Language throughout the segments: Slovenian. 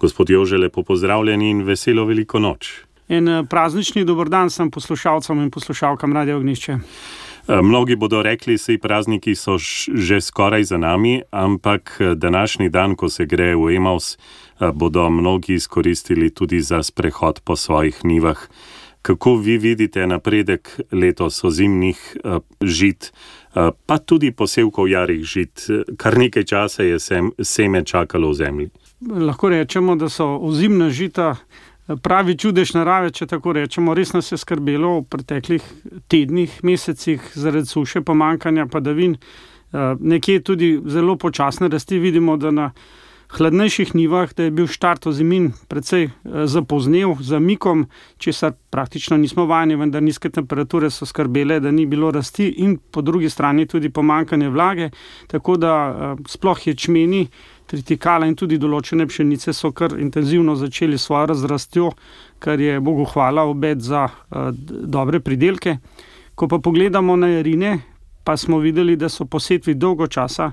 Gospod Jože, lepo pozdravljeni in veselo veliko noč. En eh, praznični dobrodan sem poslušalcem in poslušalkam Radio Ognišče. Eh, mnogi bodo rekli, da so prazniki že skoraj za nami, ampak eh, današnji dan, ko se gre v Emaus, bodo mnogi izkoristili tudi za sprehod po svojih nivah. Kako vi vidite napredek letos ozimnih žit, pa tudi posevkov jarih žit, kar nekaj časa je seme čakalo v zemlji? Lahko rečemo, da so ozimna žita eh, pravi čudež narave, če tako rečemo. Res nas je skrbelo v preteklih tednih, mesecih zaradi suše, pomankanja padavin, eh, nekje tudi zelo počasne rasti. Vidimo, da na hladnejših nivah je bil štart ozimin precej eh, zapoznel, z mikom, česar praktično nismo vajeni, vendar nizke temperature so skrbele, da ni bilo rasti in po drugi strani tudi pomankanje vlage, tako da sploh je čmeni tritikala in tudi določene pšenice so kar intenzivno začeli svojo razrastjo, kar je Bogu hvala obet za uh, dobre pridelke. Ko pa pogledamo na jarine, pa smo videli, da so posetvi dolgo časa.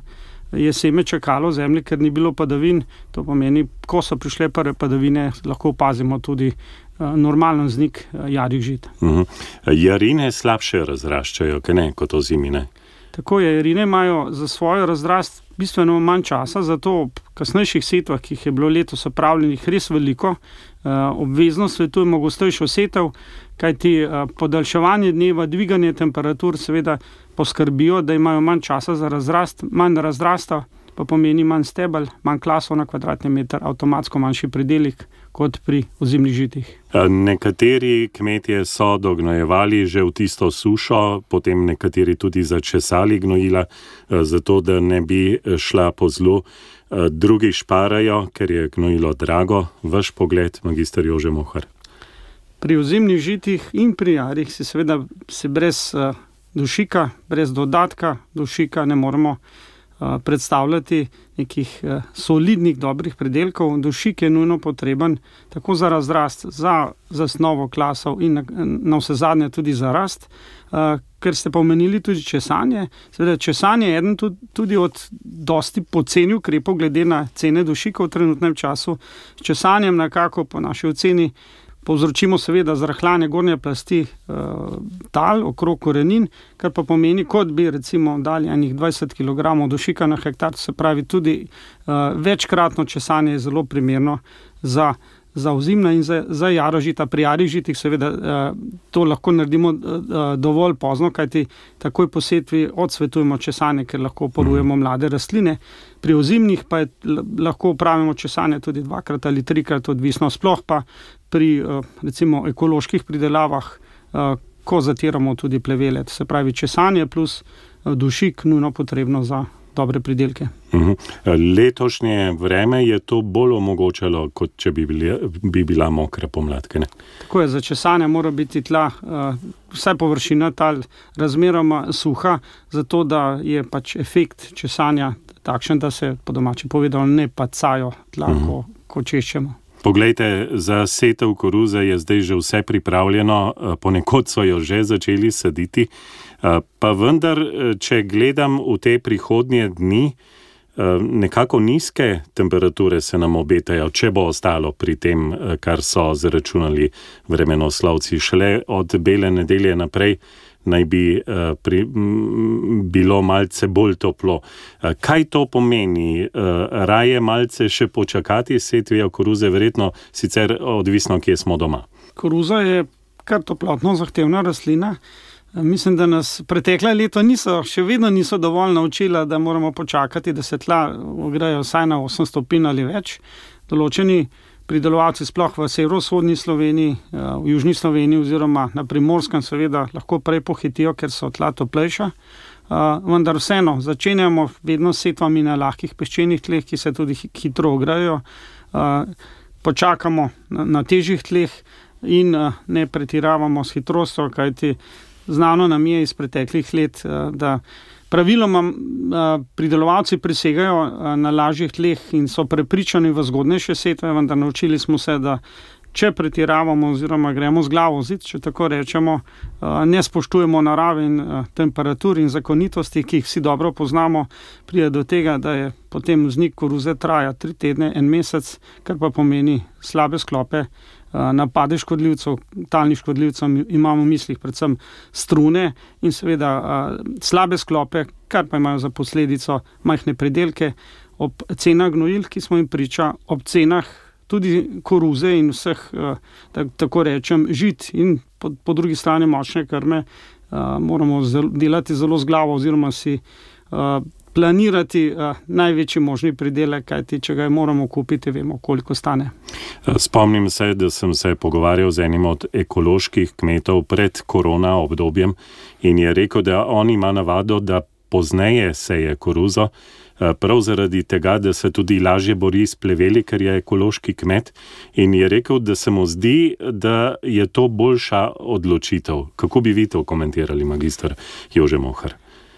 Je seme čakalo zemlje, ker ni bilo padavin. To pomeni, ko so prišle prve padavine, lahko opazimo tudi uh, normalen znik uh, jarih žit. Uh mhm. -huh. Jarine slabše razraščajo, kot ozimine. Tako je, jarine imajo za svojo razrast bistveno manj časa, zato ob kasnejših setvah, ki jih je bilo letos opravljenih, res veliko. Eh, obvezno svetujemo gostejšo setev, kajti eh, podaljševanje dneva, dviganje temperatur, seveda poskrbijo, da imajo manj časa za razrast, manj razrasta, pa pomeni manj stebel, manj klasov na kvadratni meter, avtomatsko manjši predelik kot pri ozimnih žitih. Nekateri kmetje so dognojevali že v tisto sušo, potem nekateri tudi začesali gnojila, zato da ne bi šla po zlu. Drugi šparajo, ker je gnojilo drago. Vaš pogled, magister Jože Mohar. Pri ozimnih žitih in pri jarih si seveda si brez dušika, brez dodatka dušika ne moremo. Eh, predstavljati nekih eh, solidnih, dobrih predelkov. Dušik je nujno potreben tako za razrast, za zasnovo klasov in na, na vse zadnje tudi za rast. Uh, ker ste pomenili tudi česanje. Seveda, česanje je eden tudi, tudi od dosti poceni ukrepov, glede na cene dušika v trenutnem času. Česanjem, nekako po naši oceni, povzročimo seveda zrahljanje gornje plasti uh, tal okrog korenin, kar pa pomeni, kot bi recimo dali enih 20 kg dušika na hektar, se pravi tudi uh, večkratno česanje je zelo primerno za. Za ozimna in za, za jarožita, pri jarožitih, seveda, eh, to lahko naredimo eh, dovolj pozno, kajti takoj po setvi odsvetujemo česanje, ker lahko porujemo mhm. mlade rastline. Pri ozimnih pa je, lahko upravimo česanje tudi dvakrat ali trikrat, odvisno sploh pa pri eh, recimo, ekoloških pridelavah, eh, ko zatiramo tudi plevele. Se pravi, česanje plus eh, dušik, nujno potrebno za dobre pridelke. Mhm. Letošnje vreme je to bolj omogočalo, kot če bi, bili, bi bila mokra pomladka. Tako je, za česanje mora biti tla, vsaj površina tal razmeroma suha, zato da je pač efekt česanja takšen, da se po domači povedano ne pacajo tla, uh -huh. ko, ko češčemo. Poglejte, za setev koruze je zdaj že vse pripravljeno, eh, ponekod so jo že začeli saditi. Eh, pa vendar, eh, če gledam v te prihodnje dni, nekako nizke temperature se nam obetajo, če bo ostalo pri tem, kar so zračunali vremenoslovci. Šele od bele nedelje naprej naj bi uh, pri, m, bilo malce bolj toplo. Uh, kaj to pomeni? Uh, raje malce še počakati, setvijo koruze, verjetno sicer odvisno, kje smo doma. Koruza je kar toplotno zahtevna rastlina. Mislim, da nas pretekle leto niso, še vedno niso dovolj naučila, da moramo počakati, da se tla ogrejo vsaj na 8 stopinj ali več. Določeni pridelovalci, sploh v severovzhodni Sloveniji, eh, v južni Sloveniji, oziroma na primorskem, seveda lahko prej pohitijo, ker so tla toplejša. Uh, vendar vseeno začenjamo vedno s setvami na lahkih peščenih tleh, ki se tudi hitro ograjo. Uh, počakamo na, težjih tleh in ne pretiravamo s hitrostjo, kajti znano nam je iz preteklih let, da Praviloma pridelovalci prisegajo na lažjih tleh in so prepričani v zgodnejše setve, vendar naučili smo se, da če pretiravamo, oziroma gremo z glavo zid, če tako rečemo, ne spoštujemo narave in temperatur in zakonitosti, ki jih vsi dobro poznamo, pride do tega, da je potem vznik koruze traja tri tedne, en mesec, kar pa pomeni slabe sklope. Napade škodljivcev, talnih škodljivcev, imamo v mislih predvsem strune in seveda slabe sklope, kar pa imajo za posledico majhne predelke, ob cenah gnojil, ki smo jim priča, ob cenah tudi koruze in vseh, tako rečem, žit in po, po drugi strani močne krme, moramo delati zelo z glavo, oziroma si planirati največji možni pridelek, kajti če ga moramo kupiti, vemo, koliko stane. Spomnim se, da sem se pogovarjal z enim od ekoloških kmetov pred korona obdobjem in je rekel, da on ima navado, da pozneje seje koruzo. Eh, prav zaradi tega, da se tudi lažje bori s pleveli, ker je ekološki kmet. In je rekel, da se mu zdi, da je to boljša odločitev. Kako bi vi to komentirali, magistr Jože Mohar?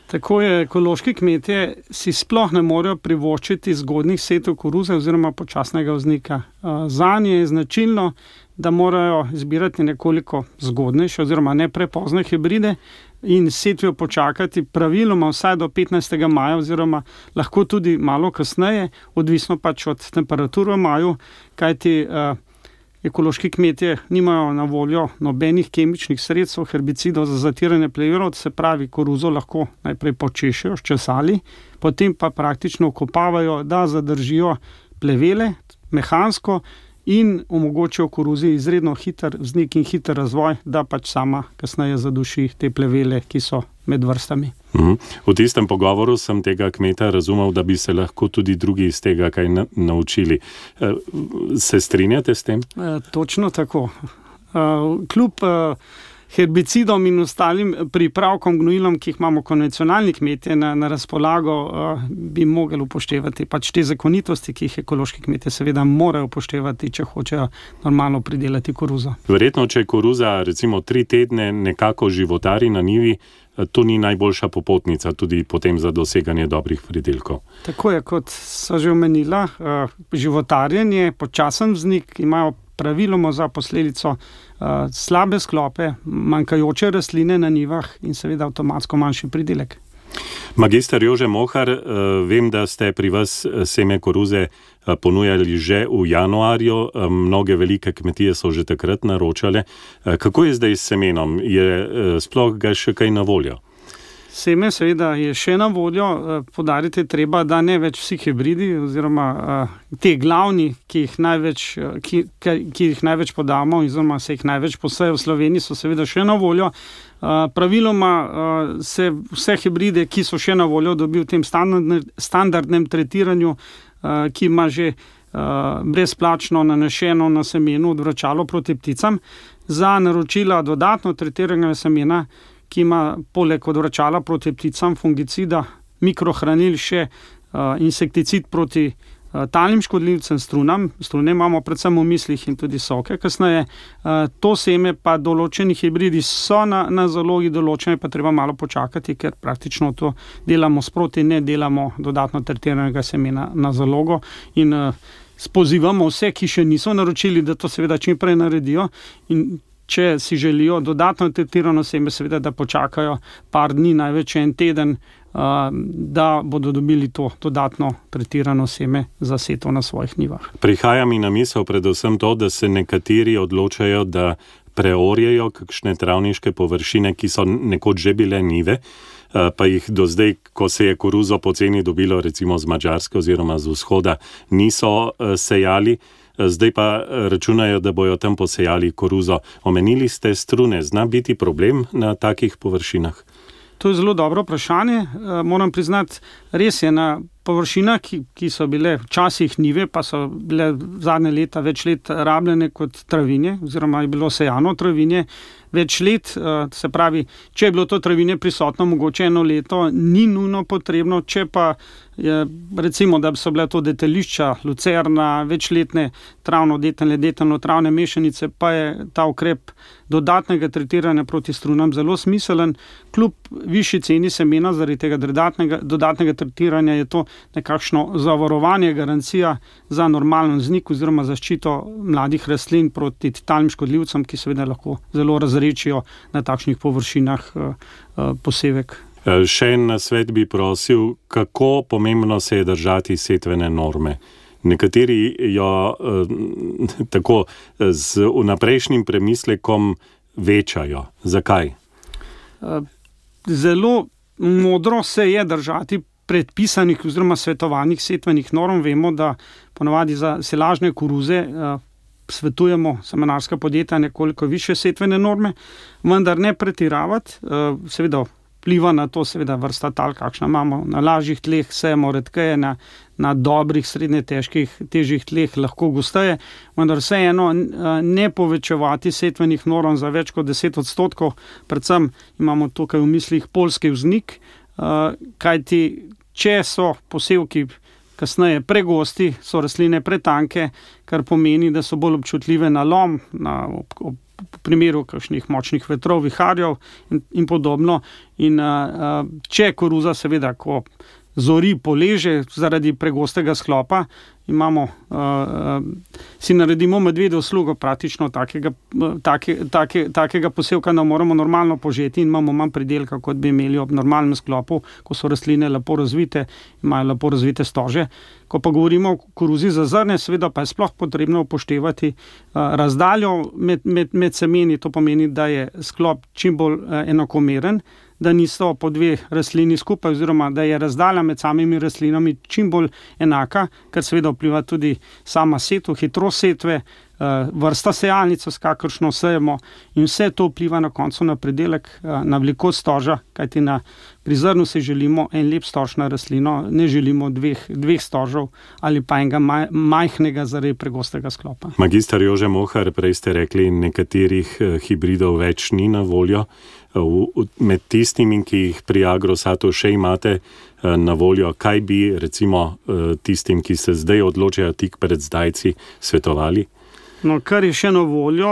Tako je, ekološki kmetje si sploh ne morejo privoščiti zgodnih setov koruze oziroma počasnega vznika. Eh, Za nje je značilno, da morajo izbirati nekoliko zgodnejše oziroma ne prepozne hibride, in setvijo počakati, praviloma vsaj do 15. maja, oziroma lahko tudi malo kasneje, odvisno pač od temperature v maju, kajti uh, ekološki kmetje nimajo na voljo nobenih kemičnih sredstev, herbicidov za zatiranje plevelov, se pravi, koruzo lahko najprej počešijo, ščesali, potem pa praktično okopavajo, da zadržijo plevele mehansko in omogočijo koruzi izredno hiter vznik in hiter razvoj, da pač sama kasneje zaduši te plevele, ki so med vrstami. Mhm. V tistem pogovoru sem tega kmeta razumel, da bi se lahko tudi drugi iz tega kaj naučili. E, se strinjate s tem? E, točno tako. E, kljub herbicidom in ostalim pripravkom, gnojilom, ki jih imamo konvencionalni kmetje na, na razpolago, uh, bi mogli upoštevati pač te zakonitosti, ki jih ekološki kmetje seveda morajo upoštevati, če hočejo normalno pridelati koruzo. Verjetno, če koruza recimo tri tedne nekako životari na nivi. Eh, to ni najboljša popotnica, tudi potem za doseganje dobrih pridelkov. Tako je, kot so že omenila, uh, životarjenje, počasen vznik imajo praviloma za posledico uh, slabe sklope, manjkajoče rastline na nivah in seveda avtomatsko manjši pridelek. Magister Jože Mohar, uh, vem, da ste pri vas eh, seme koruze ponujali že v januarju, uh, mnoge velike kmetije so že takrat naročale. Uh, kako je zdaj s semenom? Je sploh ga še kaj na voljo? Seme, seveda, je še na voljo, eh, podariti treba, da ne več vsi hibridi, oziroma te glavni, ki jih, največ, eh, ki, ki jih največ podamo, oziroma se jih največ poseje v Sloveniji, so seveda še na voljo. Praviloma se vse hibride, ki so še na voljo, dobijo v tem standardne, standardnem tretiranju, ki ima že uh, brezplačno nanešeno na semenu odvračalo proti pticam, za naročila dodatno tretiranega semena ki ima poleg odvračala proti pticam, fungicida, mikrohranil še uh, insekticid proti uh, talnim škodljivcem, strunam. Strune imamo predvsem v mislih in tudi soke. Kasneje uh, to seme, pa določeni hibridi so na, na zalogi, določene pa treba malo počakati, ker praktično to delamo sproti, ne delamo dodatno tretiranega semena na zalogo. In, Spozivamo vse, ki še niso naročili, da to seveda čim prej naredijo, in če si želijo dodatno tretirano seme, seveda, da počakajo par dni, največ en teden, da bodo dobili to dodatno tretirano seme za seto na svojih nivah. Prihaja mi na misel predvsem to, da se nekateri odločajo, da preorjejo kakšne travniške površine, ki so nekoč že bile nive. Pa jih do zdaj, ko se je koruzo poceni dobilo, recimo z Mačarske oziroma z vzhoda, niso sejali zdaj pa računajo, da bojo tam posejali koruzo. Omenili ste strune, zna biti problem na takih površinah? To je zelo dobro vprašanje. Eh, moram priznati, res je na površinah, ki, ki so bile včasih nive, pa so bile zadnje leta več let rabljene kot travinje, oziroma je bilo sejano travinje več let. Eh, se pravi, če je bilo to travinje prisotno, mogoče eno leto, ni nujno potrebno, če pa je, recimo, da so bile to detališča, lucerna, večletne travno, detene, deteno travne mešanice, pa je ta ukrep dodatnega tretiranja proti strunam zelo smiselen. Kljub višji ceni semena, zaradi tega dodatnega, dodatnega tretiranja je to nekakšno zavarovanje, garancija za normalen znik oziroma zaščito mladih rastlin proti talnim škodljivcem, ki seveda lahko zelo razrečijo na takšnih površinah posevek. Še en svet bi prosil, kako pomembno se je držati setvene norme. Nekateri jo eh, tako z vnaprejšnjim premislekom večajo. Zakaj? Zelo modro se je držati predpisanih oziroma svetovanih setvenih norm. Vemo, da ponavadi za silažne koruze svetujemo seminarska podjetja nekoliko više setvene norme, vendar ne pretiravati. Seveda vpliva na to, seveda, vrsta tal, kakšna imamo na lažjih tleh, sejemo redkeje, na, na dobrih, srednje težkih, težjih tleh lahko gosteje, vendar vseeno ne povečevati setvenih norm za več kot 10 odstotkov, predvsem imamo tukaj v mislih polski vznik, kajti če so posevki. Kasneje pregosti so rastline pretanke, kar pomeni, da so bolj občutljive na lom, na ob, ob, v primeru kakšnih močnih vetrov, viharjev in, in podobno. In, uh, če koruza, seveda, ko zori poleže zaradi pregostega sklopa, imamo, uh, si naredimo medvedjo uslugo, praktično takega, take, take, takega posevka ne moremo normalno požeti in imamo manj pridelka, kot bi imeli ob normalnem sklopu, ko so rastline lepo razvite, imajo lepo razvite stože. Ko pa govorimo o koruzi za zrne, seveda pa je sploh potrebno upoštevati uh, razdaljo med, med, med semeni, to pomeni, da je sklop čim bolj uh, enakomeren da niso po dve rastlini skupaj, oziroma da je razdalja med samimi rastlinami čim bolj enaka, kar seveda vpliva tudi sama setva, hitrost setve, vrsta sejalnic, s kakršno sejemo, in vse to vpliva na koncu na predelek, eh, na velikost stoža, kajti na prizornu si želimo en lep stož na rastlino, ne želimo dveh, dveh stožov ali pa enega maj, majhnega zaradi pregostega sklopa. Magistar Jože Mohar, prej ste rekli, nekaterih eh, hibridov več ni na voljo. Med tistimi, ki jih pri Agrosatu še imate na voljo, kaj bi recimo tistim, ki se zdaj odločajo tik pred zdajci, svetovali? No, kar je še na voljo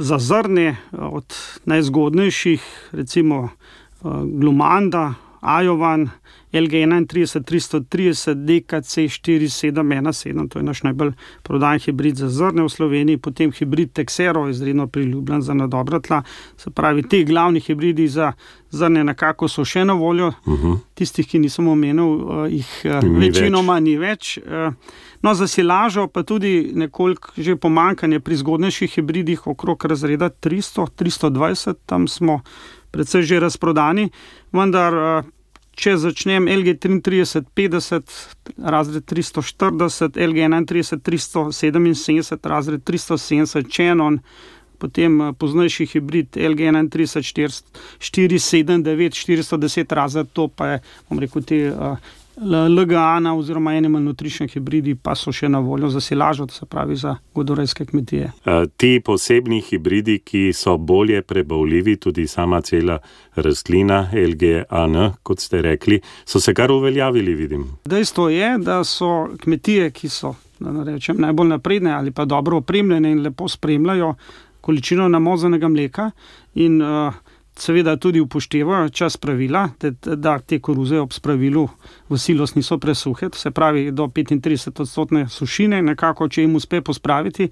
za zrne, od najzgodnejših, recimo Glumanda, Ajovan, LG31, 330, DKC 4717, to je naš najbolj prodajen hibrid za zrne v Sloveniji, potem hibrid Texero, izredno priljubljen za nadobra tla. Se pravi, ti glavni hibridi za zrne nekako so še na voljo, uh mhm. -huh. tistih, ki nisem omenil, uh, jih uh, večinoma ni več. Uh, No, za silažo pa tudi nekoliko že pomankanje pri zgodnejših hibridih, okrog razreda 300, 320, tam smo predvsej že razprodani, vendar eh, če začnem LG 33, 50, razred 340, LG 31, 377, razred 370, Čenon, potem eh, poznejši hibrid LG 31, 479, 410 razred, to pa je, bom rekel, te uh, LGA oziroma animal nutrition hibridi pa so še na voljo za silažo, to se pravi za godorejske kmetije. Uh, ti posebni hibridi, ki so bolje prebavljivi, tudi sama cela rastlina LGAN, kot ste rekli, so se kar uveljavili, vidim. Dejstvo je, da so kmetije, ki so rečem, najbolj napredne ali pa dobro opremljene in lepo spremljajo količino namozanega mleka in uh, seveda tudi upoštevajo čas pravila, da, te koruze ob spravilu v silos niso presuhe, se pravi do 35 odstotne sušine, nekako, če jim uspe pospraviti,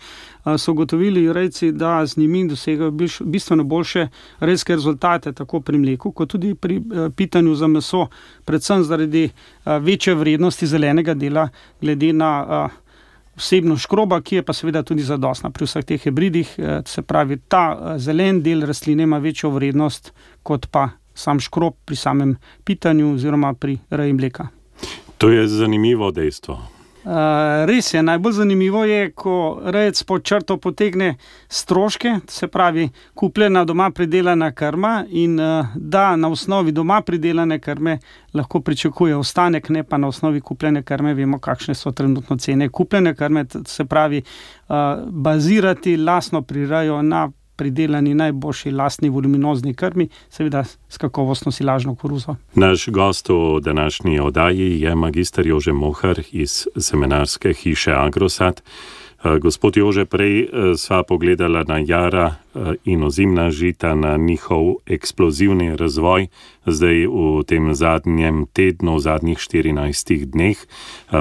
so gotovili rejci, da z njimi dosegajo bistveno boljše rejske rezultate, tako pri mleku, kot tudi pri pitanju za meso, predvsem zaradi večje vrednosti zelenega dela, glede na vsebnost škroba, ki je pa seveda tudi zadostna pri vseh teh hibridih. Eh, se pravi, ta eh, zelen del rastline ima večjo vrednost kot pa sam škrob pri samem pitanju oziroma pri reji mleka. To je zanimivo dejstvo. Uh, res je, najbolj zanimivo je, ko rejec po črto potegne stroške, se pravi, kupljena doma pridelana krma in uh, da na osnovi doma pridelane krme lahko pričakuje ostanek, ne pa na osnovi kupljene krme. Vemo, kakšne so trenutno cene kupljene krme, se pravi, uh, bazirati lasno prirajo na pridelani najboljši lastni voluminozni krmi, seveda s kakovostno silažno koruzo. Naš gost v današnji oddaji je magistr Jože Mohar iz seminarske hiše Agrosat. Eh, gospod Jože, prej eh, sva pogledala na jara eh, in ozimna žita, na njihov eksplozivni razvoj, zdaj v tem zadnjem tednu, v zadnjih 14 dneh,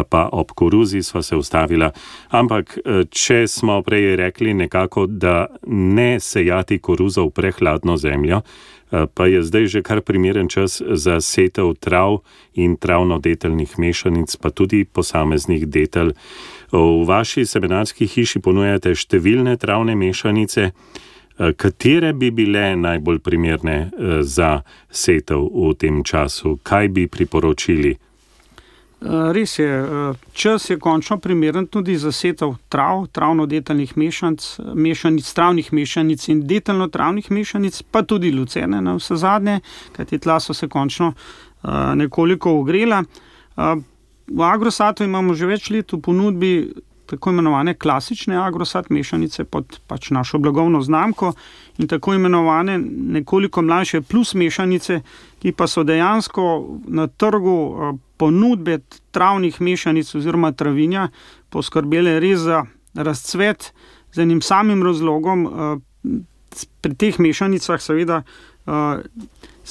pa ob koruzi sva se ustavila. Ampak, če smo prej rekli nekako, da ne sejati koruzo v prehladno zemljo, pa je zdaj že kar primeren čas za setev trav in travno-deteljnih mešanic, pa tudi posameznih detelj. V vaši seminarski hiši ponujate številne travne mešanice. Eh, katere bi bile najbolj primerne eh, za setev v tem času? Kaj bi priporočili? Eh, res je, čas je končno primeren tudi za setev trav, travno-detaljnih mešanic, mešanic, travnih mešanic in detaljno-travnih mešanic, pa tudi lucene na vse zadnje, kajti tla so se končno nekoliko ogrela. V agrosatu imamo že več let v ponudbi tako imenovane klasične agrosat mešanice pod pač našo blagovno znamko in tako imenovane nekoliko mlajše plus mešanice, ki pa so dejansko na trgu eh, ponudbe travnih mešanic oziroma travinja poskrbele res za razcvet z enim samim razlogom. Eh, pri teh mešanicah seveda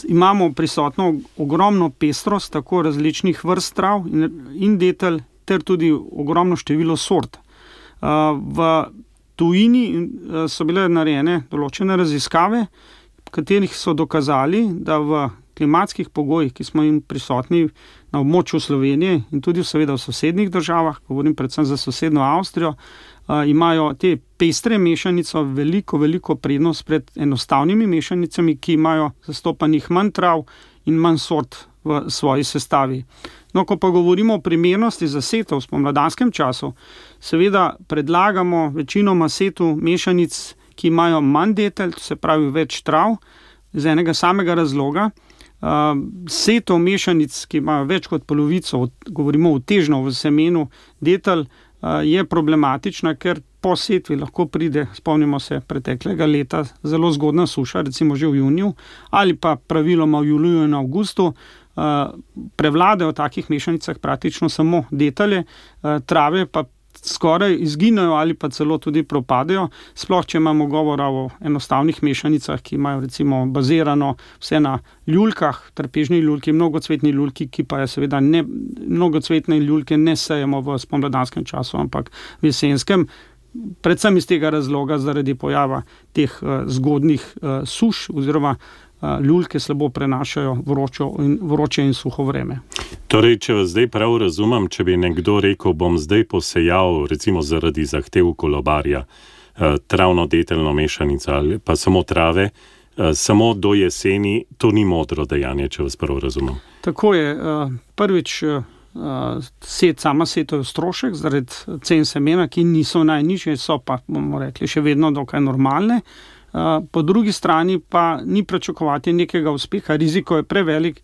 imamo prisotno ogromno pestrost, tako različnih vrst trav in, in detelj, ter tudi ogromno število sort. V tujini so bile narejene določene raziskave, v katerih so dokazali, da v klimatskih pogojih, ki smo jim prisotni na območju Slovenije in tudi seveda v sosednjih državah, govorim predvsem za sosedno Avstrijo, imajo te pestre mešanice veliko, veliko prednost pred enostavnimi mešanicami, ki imajo zastopanih manj trav in manj sort v svoji sestavi. No, ko pa govorimo o primernosti za setev v spomladanskem času, seveda predlagamo večinoma setu mešanic, ki imajo manj detelj, se pravi več trav, iz enega samega razloga. Uh, setov mešanic, ki imajo več kot polovico, govorimo o težno v semenu detelj, je problematična, ker po setvi lahko pride, spomnimo se preteklega leta, zelo zgodna suša, recimo že v juniju ali pa praviloma v juliju in avgustu. Prevladajo v takih mešanicah praktično samo detalje, trave pa skoraj izginejo ali pa celo tudi propadajo. Sploh, če imamo govora o enostavnih mešanicah, ki imajo recimo bazirano vse na ljulkah, trpežni ljulki, mnogocvetni ljulki, ki pa je seveda ne, mnogocvetne ljulke ne sejemo v spomladanskem času, ampak v jesenskem. Predvsem iz tega razloga, zaradi pojava teh uh, zgodnih uh, suš oziroma uh, ljulke slabo prenašajo in, vroče in suho vreme. Torej, če vas zdaj prav razumem, če bi nekdo rekel, bom zdaj posejal, recimo zaradi zahtev kolobarja, travno deteljno mešanico ali pa samo trave, samo do jeseni, to ni modro dejanje, če vas prav razumem. Tako je. Prvič. Set, sama setev je strošek, zaradi cen semena, ki niso najnižje, so pa, bomo rekli, še vedno dokaj normalne. Uh, po drugi strani pa ni pričakovati nekega uspeha, riziko je prevelik,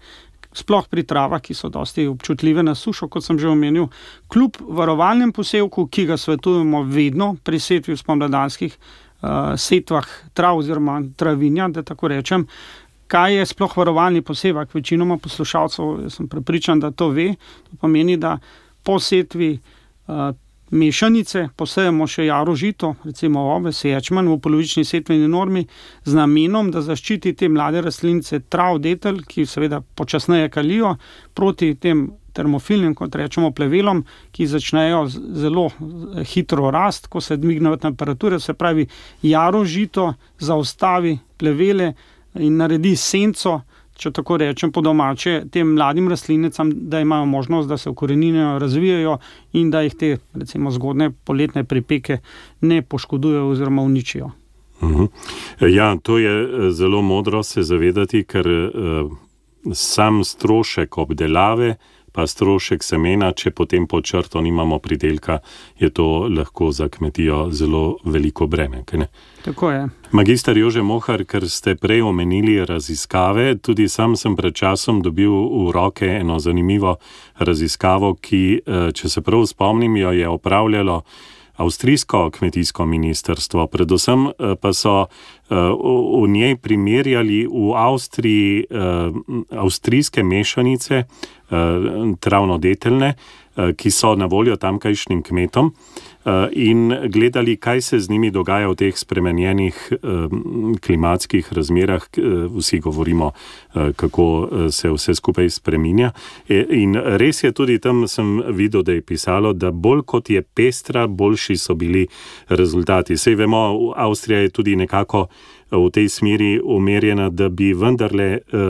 sploh pri travah, ki so dosti občutljive na sušo, kot sem že omenil. Kljub varovalnem posevku, ki ga svetujemo vedno pri setvi v spomladanskih uh, setvah trav oziroma travinja, da tako rečem. Kaj je sploh varovalni posevek? Večinoma poslušalcev sem prepričan, da to ve. To pomeni, da po setvi uh, mešanice, posejemo še jaro žito, recimo oves, ječmen v polovični setveni normi, z namenom, da zaščiti te mlade rastlinice trav detelj, ki seveda počasneje kalijo proti tem termofilnim, kot rečemo, plevelom, ki začnejo zelo eh, hitro rast, ko se dvignejo temperature, se pravi, jaro žito zaustavi plevele in naredi senco, če tako rečem, po domače, tem mladim rastlinicam, da imajo možnost, da se ukoreninijo, razvijajo in da jih te, recimo, zgodne poletne pripeke ne poškodujejo oziroma uničijo. Mhm. Ja, to je eh, zelo modro se zavedati, ker uh, sam strošek obdelave pa strošek semena, če potem po črto nimamo pridelka, je to lahko za kmetijo zelo veliko breme. Tako je. Magister Jože Mohar, ker ste prej omenili raziskave, tudi sam sem pred časom dobil v roke eno zanimivo raziskavo, ki, eh, če se prav spomnim, jo je opravljalo avstrijsko kmetijsko ministrstvo. Predvsem eh, pa so eh, v njej primerjali v Avstriji eh, avstrijske mešanice, travno-deteljne, ki so na voljo tamkajšnjim kmetom. Eh, in gledali, kaj se z njimi dogaja v teh spremenjenih klimatskih razmerah. Eh, vsi govorimo, eh, kako se vse skupaj spremenja. In res je tudi tam, sem videl, da je pisalo, da bolj kot je pestra, boljši so bili rezultati. Sej vemo, Avstrija je tudi nekako v tej smeri umerjena, da bi vendarle uh,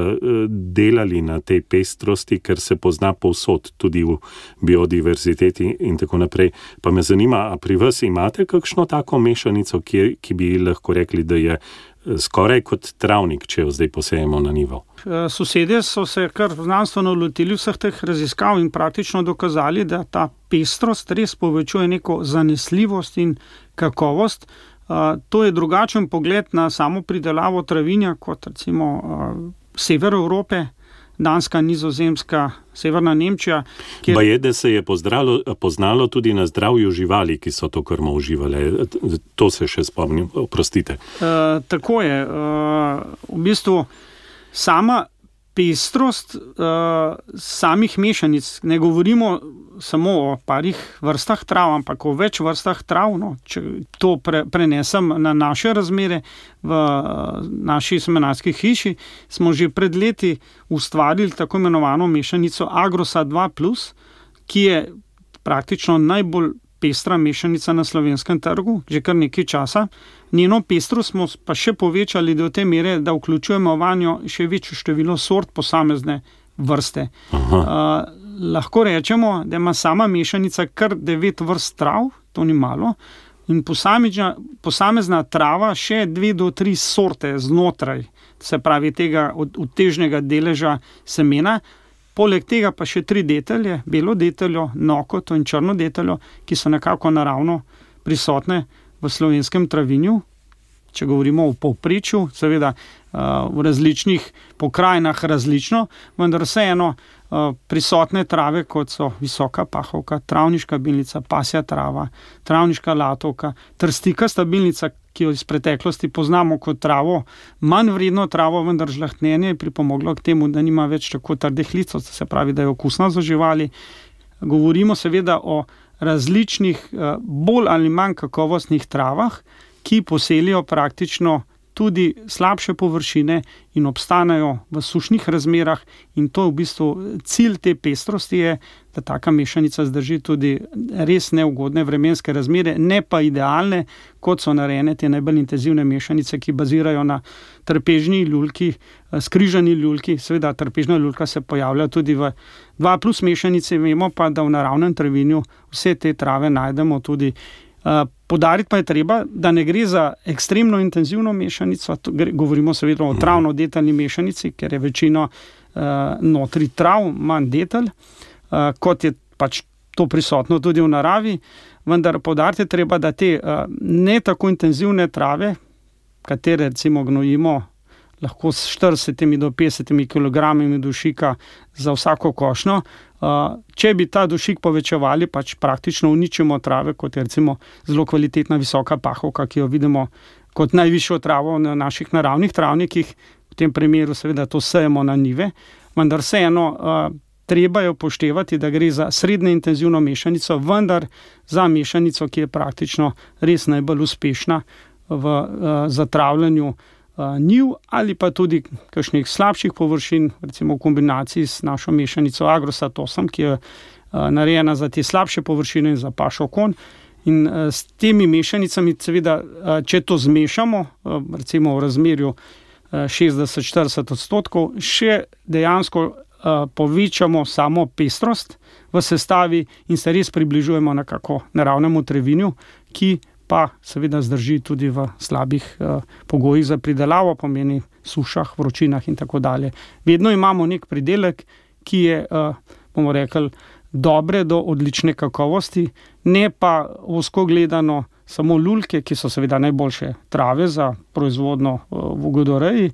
delali na tej pestrosti, ker se pozna povsod, tudi v biodiverziteti in tako naprej. Pa me zanima, a pri vas imate kakšno tako mešanico, ki, ki bi lahko rekli, da je eh, skoraj kot travnik, če jo zdaj posejemo na nivo? Sosedje so se kar znanstveno lotili vseh teh raziskav in praktično dokazali, da ta pestrost res povečuje neko zanesljivost in kakovost to je drugačen pogled na samo pridelavo travinja kot recimo sever Evrope. Danska, Nizozemska, Severna Nemčija. Kjer... Je, da se je pozdralo, poznalo tudi na zdravju živali, ki so to krmo uživali. To se še spomnim, oprostite. E, tako je. E, v bistvu sama pestrost uh, samih mešanic. Ne govorimo samo o parih vrstah trav, ampak o več vrstah trav. No. Če to pre, prenesem na naše razmere v uh, naši semenarski hiši, smo že pred leti ustvarili tako imenovano mešanico Agrosa 2, ki je praktično najbolj pestra mešanica na slovenskem trgu, že kar nekaj časa. Njeno pestrost smo pa še povečali do te mere, da vključujemo vanjo še večje število sort posamezne vrste. Uh, lahko rečemo, da ima sama mešanica kar devet vrst trav, to ni malo. In posamezna trava, še dve do tri sorte znotraj, se pravi, tega odtežnega deleža semena, Poleg tega pa še tri detelje, belo deteljo, nokoto in črno deteljo, ki so nekako naravno prisotne v slovenskem travinju. Če govorimo o povprečju, seveda v različnih pokrajinah različno, vendar vseeno prisotne trave, kot so visoka pahovka, travniška bilnica, pasja trava, travniška latovka, trstika stabilnica, ki jo iz preteklosti poznamo kot travo, manj vredno travo, vendar žlahtnjenje je pripomoglo k temu, da nima več tako trdih licev, se pravi, da je okusna za živali. Govorimo seveda o različnih, eh, bolj ali manj kakovostnih travah, ki poselijo praktično tudi slabše površine in obstanejo v sušnih razmerah. In to je v bistvu cilj te pestrosti, je, da taka mešanica zdrži tudi res neugodne vremenske razmere, ne pa idealne, kot so narejene te najbolj intenzivne mešanice, ki bazirajo na trpežni ljulki, eh, skrižani ljulki. Seveda, trpežna ljulka se pojavlja tudi v 2 plus mešanice, vemo pa, da v naravnem travinju vse te trave najdemo tudi. Podariti pa je treba, da ne gre za ekstremno intenzivno mešanico, govorimo seveda o mhm. travno-detaljni mešanici, ker je večino uh, notri trav, manj detalj, uh, kot je pač to prisotno tudi v naravi. Vendar podariti je treba, da te uh, ne tako intenzivne trave, katere recimo gnojimo lahko s 40 do 50 kg dušika za vsako košnjo. Če bi ta dušik povečevali, pač praktično uničimo trave, kot je recimo zelo kvalitetna visoka pahovka, ki jo vidimo kot najvišjo travo na naših naravnih travnikih, v tem primeru seveda to sejemo na nive, vendar vseeno. Treba je upoštevati, da gre za srednjo intenzivno mešanico, vendar za mešanico, ki je praktično res najbolj uspešna v uh, zatravljanju uh, njiv ali pa tudi kakšnih slabših površin, recimo v kombinaciji s našo mešanico agrosatosom, ki je narejena za te slabše površine in za pašo kon. In s temi mešanicami, seveda, če to zmešamo, recimo v razmerju 60-40 odstotkov, še dejansko povečamo samo pestrost v sestavi in se res približujemo nekako naravnemu trevinju, ki pa seveda zdrži tudi v slabih uh, pogojih za pridelavo, pomeni sušah, vročinah in tako dalje. Vedno imamo nek pridelek, ki je, uh, bomo rekli, dobre do odlične kakovosti, ne pa osko gledano samo lulke, ki so seveda najboljše trave za proizvodno uh, v godoreji,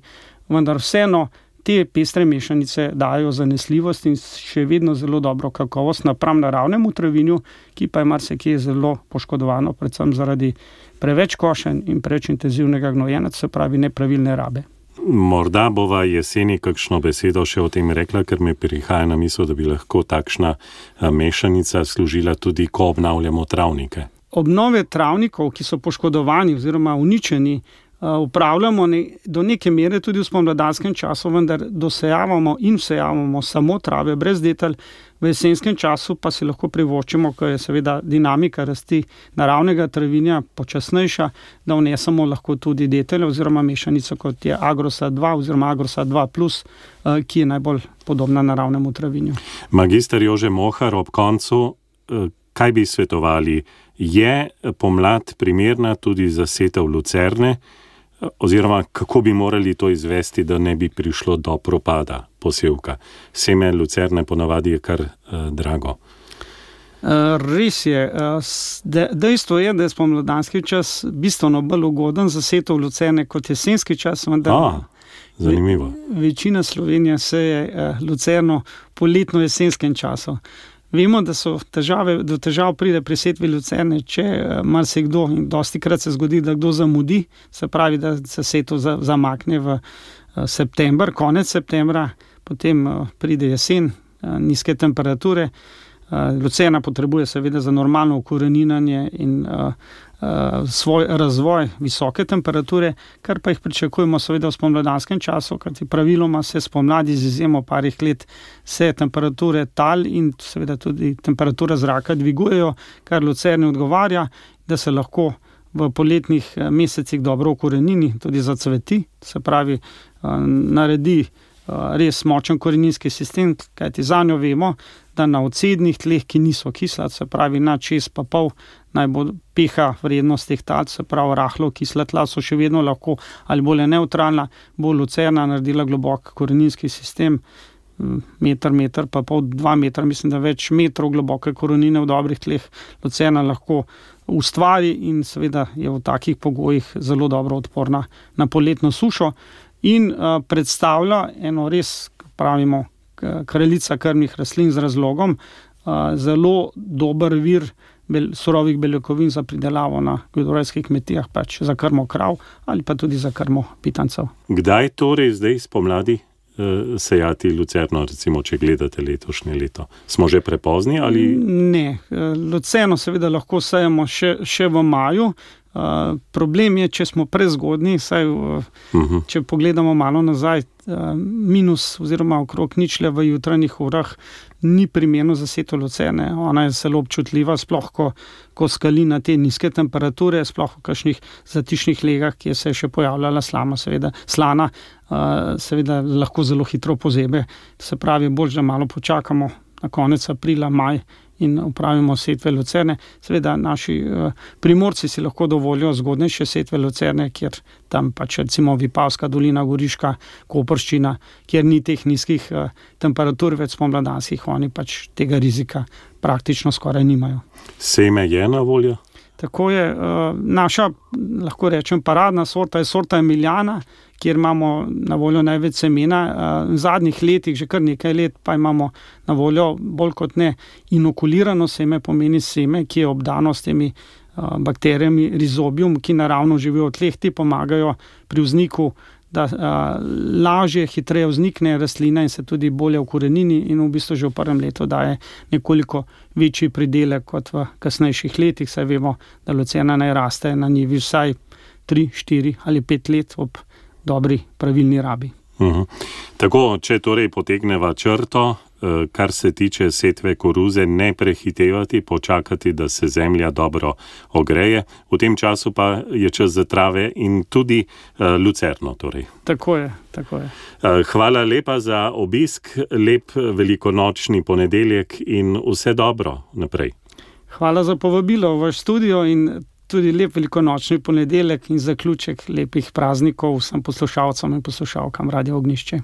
vendar vseeno te pestre mešanice dajo zanesljivost in še vedno zelo dobro kakovost napram naravnemu travinju, ki pa je marsikje zelo poškodovano, predvsem zaradi preveč košen in preveč intenzivnega gnojenja, se pravi nepravilne rabe. Morda bova jeseni kakšno besedo še o tem rekla, ker mi prihaja na misel, da bi lahko takšna mešanica služila tudi, ko obnavljamo travnike. Obnove travnikov, ki so poškodovani oziroma uničeni, upravljamo ne, do neke mere tudi v spomladanskem času, vendar dosejavamo in vsejavamo samo trave, brez detelj, v jesenskem času pa si lahko privoščimo, ko je seveda dinamika rasti naravnega travinja počasnejša, da vnesemo lahko tudi detelj oziroma mešanico, kot je Agrosa 2 oziroma Agrosa 2, ki je najbolj podobna naravnemu travinju. Magister Jože Mohar, ob koncu, kaj bi svetovali? Je pomlad primerna tudi za setev lucerne? Oziroma kako bi morali to izvesti, da ne bi prišlo do propada posevka. Seme lucerne ponavadi je kar uh, drago. Uh, res je. Uh, dejstvo je, da je spomladanski čas bistveno bolj ugoden za setev lucerne kot jesenski čas. A, zanimivo. Ve, večina Slovenije se je lucerno poletno-jesenskem času. Vemo, da težave, do težav pride pri setvi lucerne, če uh, marsikdo, in dosti krat se zgodi, da kdo zamudi, se pravi, da se seto za, zamakne v uh, september, konec septembra, potem uh, pride jesen, nizke temperature. Lucerna potrebuje seveda za normalno ukoreninjanje in svoj razvoj visoke temperature, kar pa jih pričakujemo seveda v spomladanskem času, kajti praviloma se spomladi z izjemo parih let se temperature tal in seveda tudi temperatura zraka dvigujejo, kar lucerni odgovarja, da se lahko v poletnih eh, mesecih dobro ukorenini, tudi za cveti, se pravi, uh, naredi res močen koreninski sistem, kajti za njo vemo, da na odsednih tleh, ki niso kisla, se pravi na 6,5, naj bo pH vrednost teh tal, se pravi rahlo kisla tla, so še vedno lahko ali bolje neutralna, bolj lucerna, naredila globok koreninski sistem. Meter, meter, pa pol, dva metra, mislim, da več metrov globoke korenine v dobrih tleh, lucena lahko ustvari in seveda je v takih pogojih zelo dobro odporna na poletno sušo in uh, predstavlja eno res, pravimo, kraljica krvnih rastlin z razlogom, zelo dober vir surovih beljakovin za pridelavo na gledorejskih kmetijah, pač za krmo krav ali pa tudi za krmo pitancev. Kdaj torej zdaj spomladi? E, sejati lucerno, recimo, če gledate letošnje leto. Smo že prepozni ali? Ne, e, lucerno seveda lahko sejemo še, še v maju, Uh, problem je, če smo prezgodni, saj, uh, uh -huh. če pogledamo malo nazaj, uh, minus oziroma okrog ničle v jutranjih urah ni primerno za seto lucerne. Ona je zelo občutljiva, sploh ko, ko skali na te nizke temperature, sploh v kakšnih zatišnih legah, kjer se je še pojavljala slama, seveda, slana, uh, seveda lahko zelo hitro pozebe. Se pravi, bolj, da malo počakamo na konec aprila, maj in upravimo setve lucerne. Seveda, naši uh, primorci si lahko dovolijo zgodnejše setve lucerne, kjer tam pač recimo Vipavska dolina, Goriška, Koprščina, kjer ni teh nizkih uh, temperatur, več spomladanskih, oni pač tega rizika praktično skoraj nimajo. Seme je na voljo? Tako je, uh, naša, lahko rečem, paradna sorta je sorta Emiljana, kjer imamo na voljo največ semena. Uh, v zadnjih letih, že kar nekaj let, pa imamo na voljo bolj kot ne inokulirano seme, pomeni seme, ki je obdano s temi uh, bakterijami, rizobium, ki naravno živijo v tleh, ti pomagajo pri vzniku da uh, lažje, hitreje vznikne rastlina in se tudi bolje ukorenini, in v bistvu že v prvem letu daje nekoliko večji pridelek kot v kasnejših letih. Saj vemo, da lucena naj raste na njivi vsaj 3, 4 ali 5 let ob dobri, pravilni rabi. Uh mhm. -huh. Tako, če torej potegneva črto, kar se tiče setve koruze, ne prehitevati, počakati, da se zemlja dobro ogreje. V tem času pa je čas za trave in tudi uh, lucerno. Torej. Tako je. Tako je. Uh, hvala lepa za obisk, lep velikonočni ponedeljek in vse dobro naprej. Hvala za povabilo v vaš studio in tudi lep velikonočni ponedeljek in zaključek lepih praznikov vsem poslušalcem in poslušalkam Radio Ognišče.